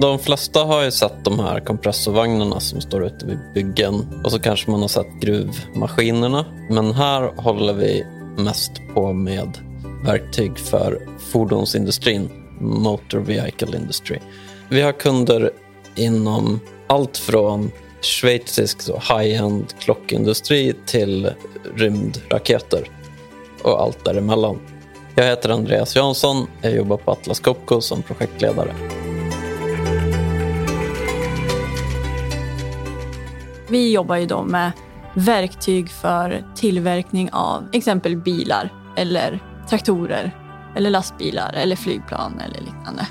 De flesta har ju sett de här kompressorvagnarna som står ute vid byggen och så kanske man har sett gruvmaskinerna. Men här håller vi mest på med verktyg för fordonsindustrin, Motor Vehicle Industry. Vi har kunder inom allt från schweizisk high-end klockindustri till rymdraketer och allt däremellan. Jag heter Andreas Jansson. Jag jobbar på Atlas Copco som projektledare. Vi jobbar ju då med verktyg för tillverkning av exempel bilar eller traktorer eller lastbilar eller flygplan eller liknande.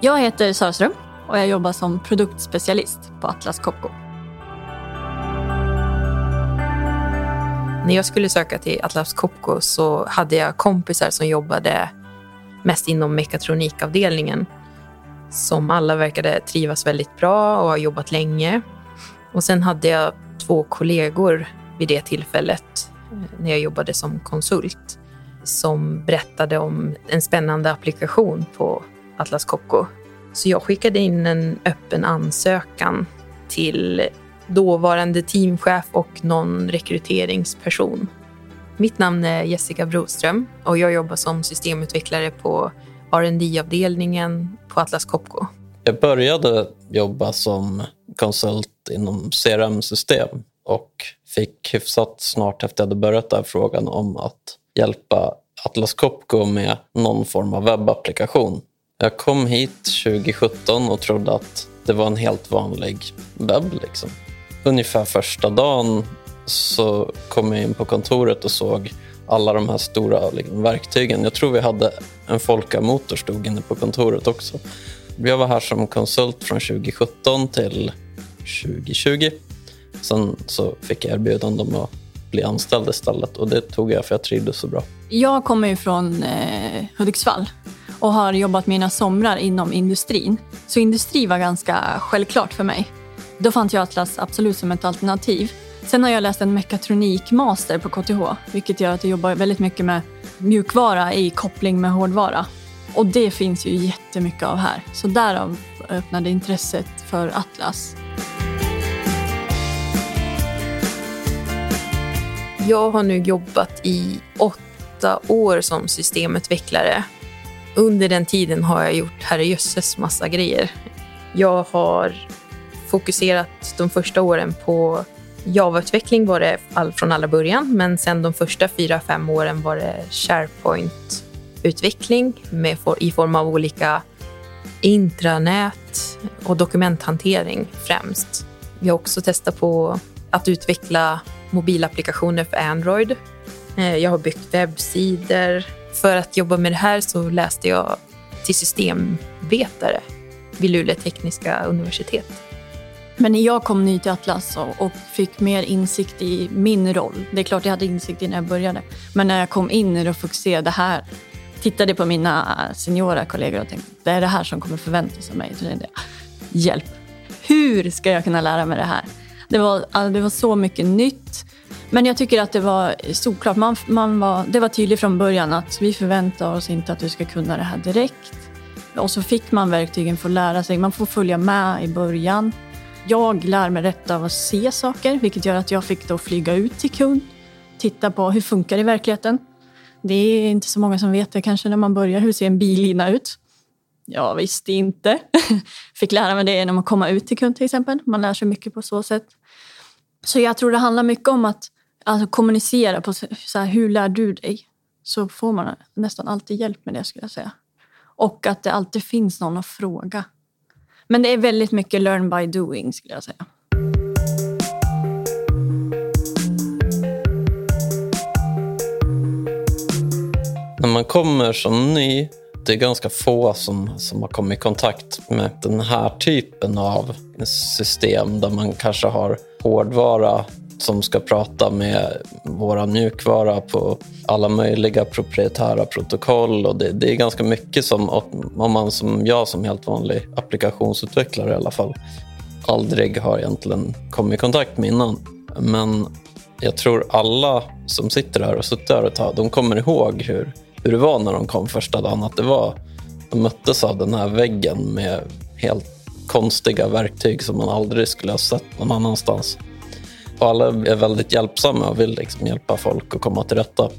Jag heter Sara Ström och jag jobbar som produktspecialist på Atlas Copco. När jag skulle söka till Atlas Copco så hade jag kompisar som jobbade mest inom mekatronikavdelningen som alla verkade trivas väldigt bra och har jobbat länge. Och sen hade jag två kollegor vid det tillfället eh, när jag jobbade som konsult som berättade om en spännande applikation på Atlas Copco. Så jag skickade in en öppen ansökan till dåvarande teamchef och någon rekryteringsperson. Mitt namn är Jessica Broström och jag jobbar som systemutvecklare på rd avdelningen på Atlas Copco. Jag började jobba som konsult inom CRM-system och fick hyfsat snart efter jag hade börjat där frågan om att hjälpa Atlas Copco med någon form av webbapplikation. Jag kom hit 2017 och trodde att det var en helt vanlig webb. Liksom. Ungefär första dagen så kom jag in på kontoret och såg alla de här stora liksom, verktygen. Jag tror vi hade en Folka-motor stod inne på kontoret också. Jag var här som konsult från 2017 till 2020. Sen så fick jag erbjudande om att bli anställd istället och det tog jag för jag trivdes så bra. Jag kommer ju från eh, Hudiksvall och har jobbat mina somrar inom industrin. Så industri var ganska självklart för mig. Då fanns jag Atlas absolut som ett alternativ. Sen har jag läst en mekatronikmaster på KTH, vilket gör att jag jobbar väldigt mycket med mjukvara i koppling med hårdvara. Och det finns ju jättemycket av här. Så därav öppnade intresset för Atlas. Jag har nu jobbat i åtta år som systemutvecklare. Under den tiden har jag gjort herrejösses massa grejer. Jag har fokuserat de första åren på Java-utveckling var det all, från allra början, men sen de första fyra, fem åren var det SharePoint utveckling med, i form av olika intranät och dokumenthantering främst. Vi har också testat på att utveckla mobilapplikationer för Android. Eh, jag har byggt webbsidor. För att jobba med det här så läste jag till systemvetare vid Luleå tekniska universitet. Men när jag kom ny till Atlas och fick mer insikt i min roll, det är klart jag hade insikt i när jag började, men när jag kom in och fick se det här, tittade på mina seniora kollegor och tänkte det är det här som kommer förväntas av mig. Så tänkte jag, hjälp, hur ska jag kunna lära mig det här? Det var, alltså, det var så mycket nytt. Men jag tycker att det var såklart, man, man var, det var tydligt från början att vi förväntar oss inte att du ska kunna det här direkt. Och så fick man verktygen för att lära sig. Man får följa med i början. Jag lär mig rätt av att se saker, vilket gör att jag fick då flyga ut till kund, titta på hur funkar det i verkligheten. Det är inte så många som vet det kanske när man börjar. Hur ser en billina ut? Jag visste inte. Fick lära mig det genom att komma ut till kund till exempel. Man lär sig mycket på så sätt. Så jag tror det handlar mycket om att alltså, kommunicera på så här, hur lär du dig? Så får man nästan alltid hjälp med det skulle jag säga. Och att det alltid finns någon att fråga. Men det är väldigt mycket learn by doing skulle jag säga. När man kommer som ny, det är ganska få som, som har kommit i kontakt med den här typen av system där man kanske har hårdvara som ska prata med våra mjukvara på alla möjliga proprietära protokoll. Och det, det, är ganska mycket som, om man som jag som helt vanlig applikationsutvecklare i alla fall, aldrig har egentligen kommit i kontakt med innan. Men jag tror alla som sitter här och suttit här ett tag, de kommer ihåg hur, hur det var när de kom första dagen. Att det var, de möttes av den här väggen med helt konstiga verktyg som man aldrig skulle ha sett någon annanstans. Och alla är väldigt hjälpsamma och vill liksom hjälpa folk att komma till rätta.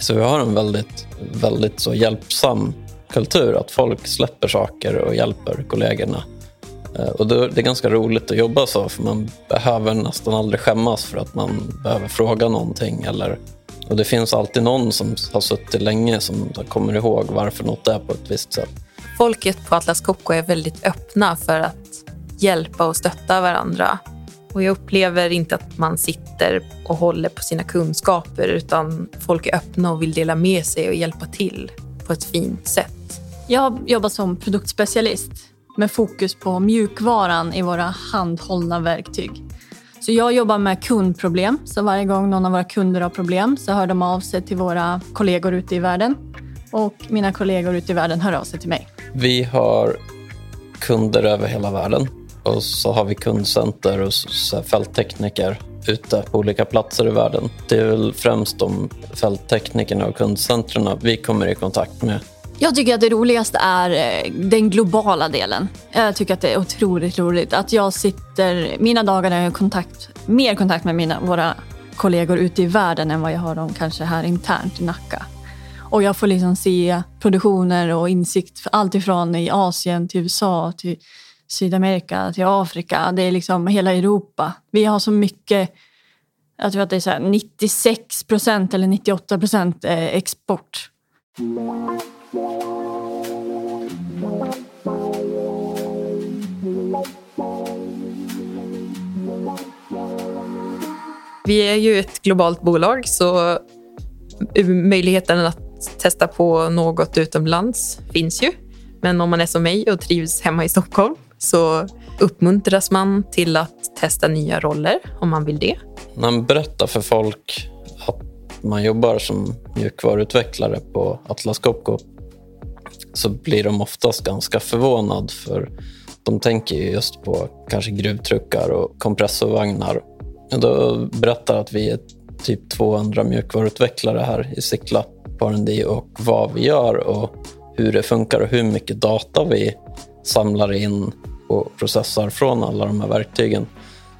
Så vi har en väldigt, väldigt så hjälpsam kultur, att folk släpper saker och hjälper kollegorna. Eh, och det är ganska roligt att jobba så, för man behöver nästan aldrig skämmas för att man behöver fråga någonting. Eller, och det finns alltid någon som har suttit länge som kommer ihåg varför något är på ett visst sätt. Folket på Atlas Copco är väldigt öppna för att hjälpa och stötta varandra. Och jag upplever inte att man sitter och håller på sina kunskaper utan folk är öppna och vill dela med sig och hjälpa till på ett fint sätt. Jag jobbar som produktspecialist med fokus på mjukvaran i våra handhållna verktyg. Så jag jobbar med kundproblem. Så varje gång någon av våra kunder har problem så hör de av sig till våra kollegor ute i världen. Och mina kollegor ute i världen hör av sig till mig. Vi har kunder över hela världen och så har vi kundcenter och fälttekniker ute på olika platser i världen. Det är väl främst de fältteknikerna och kundcentren vi kommer i kontakt med. Jag tycker att det roligaste är eh, den globala delen. Jag tycker att det är otroligt roligt att jag sitter mina dagar när jag kontakt, mer kontakt med mina, våra kollegor ute i världen än vad jag har dem kanske här internt i Nacka. Och jag får liksom se produktioner och insikt allt ifrån i Asien till USA till Sydamerika till Afrika. Det är liksom hela Europa. Vi har så mycket, jag tror att det är så 96 procent eller 98 procent eh, export. Vi är ju ett globalt bolag så möjligheten att testa på något utomlands finns ju. Men om man är som mig och trivs hemma i Stockholm så uppmuntras man till att testa nya roller om man vill det. När man berättar för folk att man jobbar som mjukvaruutvecklare på Atlas Copco så blir de oftast ganska förvånade för de tänker just på kanske gruvtruckar och kompressorvagnar. Då berättar att vi är typ 200 mjukvaruutvecklare här i Sickla på R&D och vad vi gör och hur det funkar och hur mycket data vi samlar in och processar från alla de här verktygen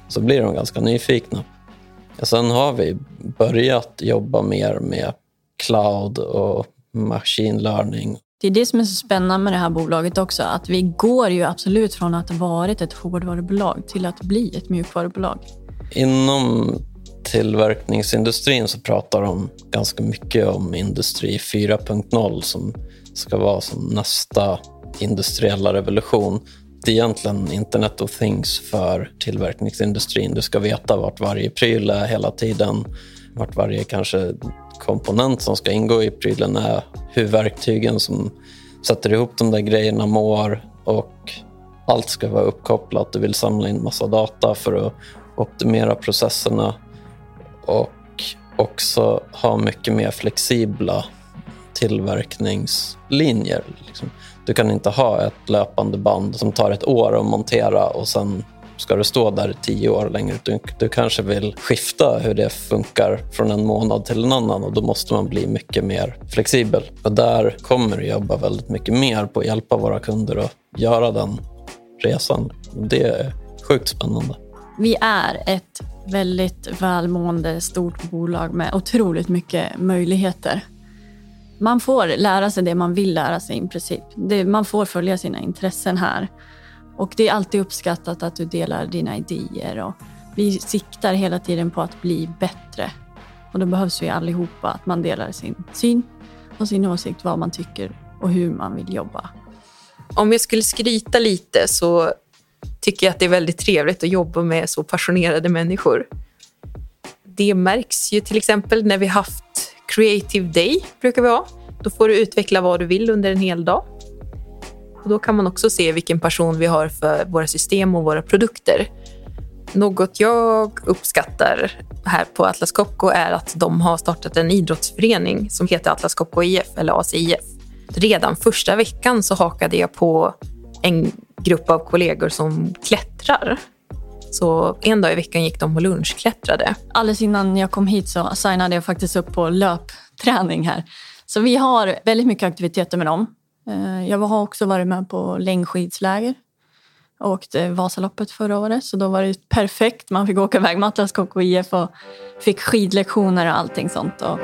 så blir de ganska nyfikna. Sen har vi börjat jobba mer med cloud och machine learning. Det är det som är så spännande med det här bolaget också, att vi går ju absolut från att ha varit ett hårdvarubolag till att bli ett mjukvarubolag. Inom tillverkningsindustrin så pratar de ganska mycket om industri 4.0 som ska vara som nästa industriella revolution. Det är egentligen Internet of Things för tillverkningsindustrin. Du ska veta vart varje pryl är hela tiden, vart varje kanske komponent som ska ingå i prylen är, hur verktygen som sätter ihop de där grejerna mår och allt ska vara uppkopplat. Du vill samla in massa data för att optimera processerna och också ha mycket mer flexibla tillverkningslinjer. Liksom, du kan inte ha ett löpande band som tar ett år att montera och sen ska du stå där tio år längre. Du, du kanske vill skifta hur det funkar från en månad till en annan och då måste man bli mycket mer flexibel. Och där kommer du jobba väldigt mycket mer på att hjälpa våra kunder att göra den resan. Det är sjukt spännande. Vi är ett väldigt välmående stort bolag med otroligt mycket möjligheter. Man får lära sig det man vill lära sig i princip. Det, man får följa sina intressen här. Och det är alltid uppskattat att du delar dina idéer. Och vi siktar hela tiden på att bli bättre. Och då behövs vi allihopa, att man delar sin syn och sin åsikt, vad man tycker och hur man vill jobba. Om jag skulle skryta lite så tycker jag att det är väldigt trevligt att jobba med så passionerade människor. Det märks ju till exempel när vi haft Creative Day, brukar vi ha. Då får du utveckla vad du vill under en hel dag. Och då kan man också se vilken passion vi har för våra system och våra produkter. Något jag uppskattar här på Atlas Copco är att de har startat en idrottsförening som heter Atlas Copco IF, eller ACIF. Redan första veckan så hakade jag på en grupp av kollegor som klättrar. Så en dag i veckan gick de och lunchklättrade. Alldeles innan jag kom hit så signade jag faktiskt upp på löpträning här. Så vi har väldigt mycket aktiviteter med dem. Eh, jag har också varit med på längdskidsläger Jag åkte Vasaloppet förra året, så då var det perfekt. Man fick åka iväg med Atlas Copco IF och fick skidlektioner och allting sånt. Och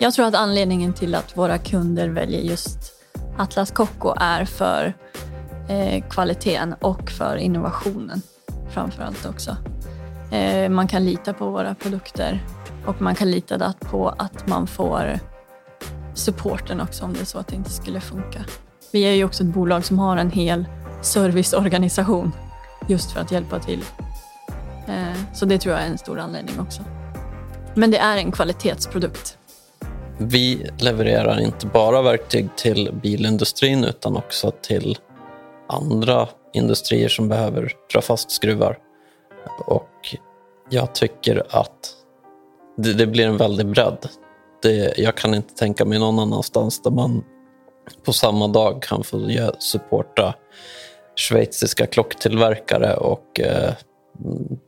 Jag tror att anledningen till att våra kunder väljer just Atlas Copco är för Eh, kvaliteten och för innovationen framför allt också. Eh, man kan lita på våra produkter och man kan lita på att man får supporten också om det är så att det inte skulle funka. Vi är ju också ett bolag som har en hel serviceorganisation just för att hjälpa till. Eh, så det tror jag är en stor anledning också. Men det är en kvalitetsprodukt. Vi levererar inte bara verktyg till bilindustrin utan också till andra industrier som behöver dra fast skruvar. Och jag tycker att det, det blir en väldig bredd. Det, jag kan inte tänka mig någon annanstans där man på samma dag kan få supporta schweiziska klocktillverkare och eh,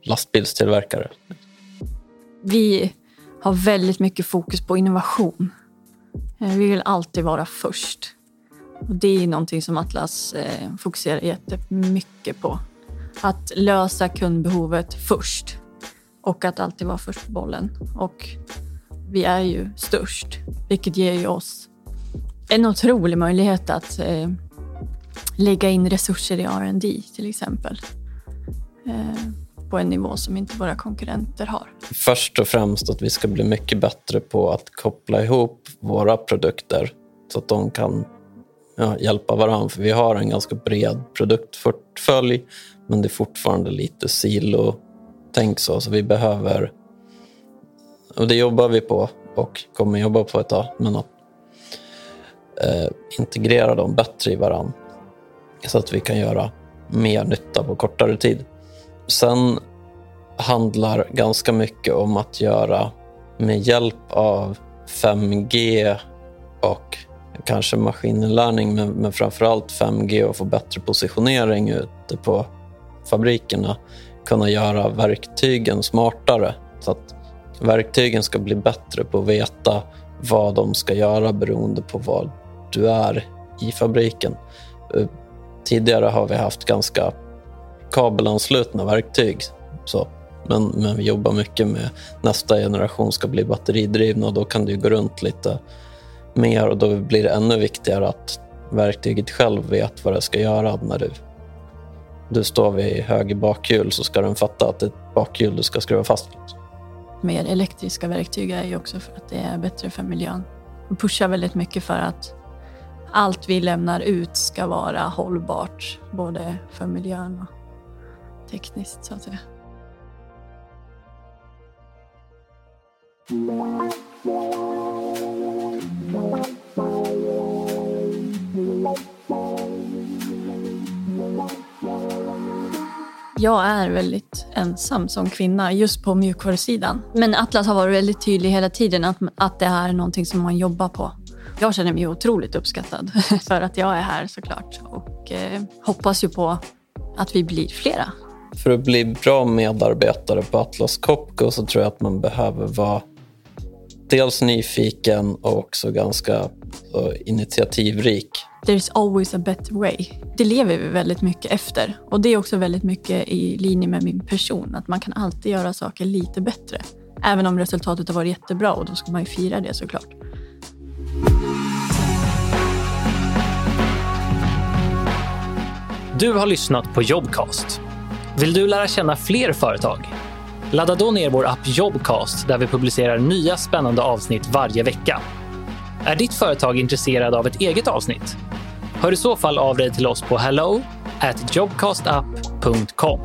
lastbilstillverkare. Vi har väldigt mycket fokus på innovation. Eh, vi vill alltid vara först. Och det är någonting som Atlas eh, fokuserar jättemycket på. Att lösa kundbehovet först och att alltid vara först på bollen. Och vi är ju störst, vilket ger ju oss en otrolig möjlighet att eh, lägga in resurser i R&D till exempel. Eh, på en nivå som inte våra konkurrenter har. Först och främst att vi ska bli mycket bättre på att koppla ihop våra produkter så att de kan ja, hjälpa varandra. För vi har en ganska bred produktportfölj men det är fortfarande lite silotänk så. Så vi behöver, och det jobbar vi på och kommer jobba på ett tag, men att eh, integrera dem bättre i varandra så att vi kan göra mer nytta på kortare tid. Sen handlar ganska mycket om att göra med hjälp av 5G och kanske maskininlärning, men, men framförallt 5G och få bättre positionering ute på fabrikerna, kunna göra verktygen smartare så att verktygen ska bli bättre på att veta vad de ska göra beroende på var du är i fabriken. Eh, tidigare har vi haft ganska kabelanslutna verktyg. Så. Men, men vi jobbar mycket med nästa generation ska bli batteridrivna och då kan du gå runt lite mer och då blir det ännu viktigare att verktyget själv vet vad det ska göra när du, du står vid höger bakhjul så ska den fatta att det är ett bakhjul du ska skruva fast. Mer elektriska verktyg är ju också för att det är bättre för miljön. Vi pushar väldigt mycket för att allt vi lämnar ut ska vara hållbart, både för miljön och tekniskt så att säga. Jag är väldigt ensam som kvinna just på mjukvarusidan. Men Atlas har varit väldigt tydlig hela tiden att, att det här är någonting som man jobbar på. Jag känner mig otroligt uppskattad för att jag är här såklart och eh, hoppas ju på att vi blir flera för att bli bra medarbetare på Atlas Copco så tror jag att man behöver vara dels nyfiken och också ganska så, initiativrik. There's always a better way. Det lever vi väldigt mycket efter. Och Det är också väldigt mycket i linje med min person. Att man kan alltid göra saker lite bättre. Även om resultatet har varit jättebra och då ska man ju fira det såklart. Du har lyssnat på Jobcast vill du lära känna fler företag? Ladda då ner vår app Jobcast där vi publicerar nya spännande avsnitt varje vecka. Är ditt företag intresserad av ett eget avsnitt? Hör i så fall av dig till oss på hello at jobcastapp.com.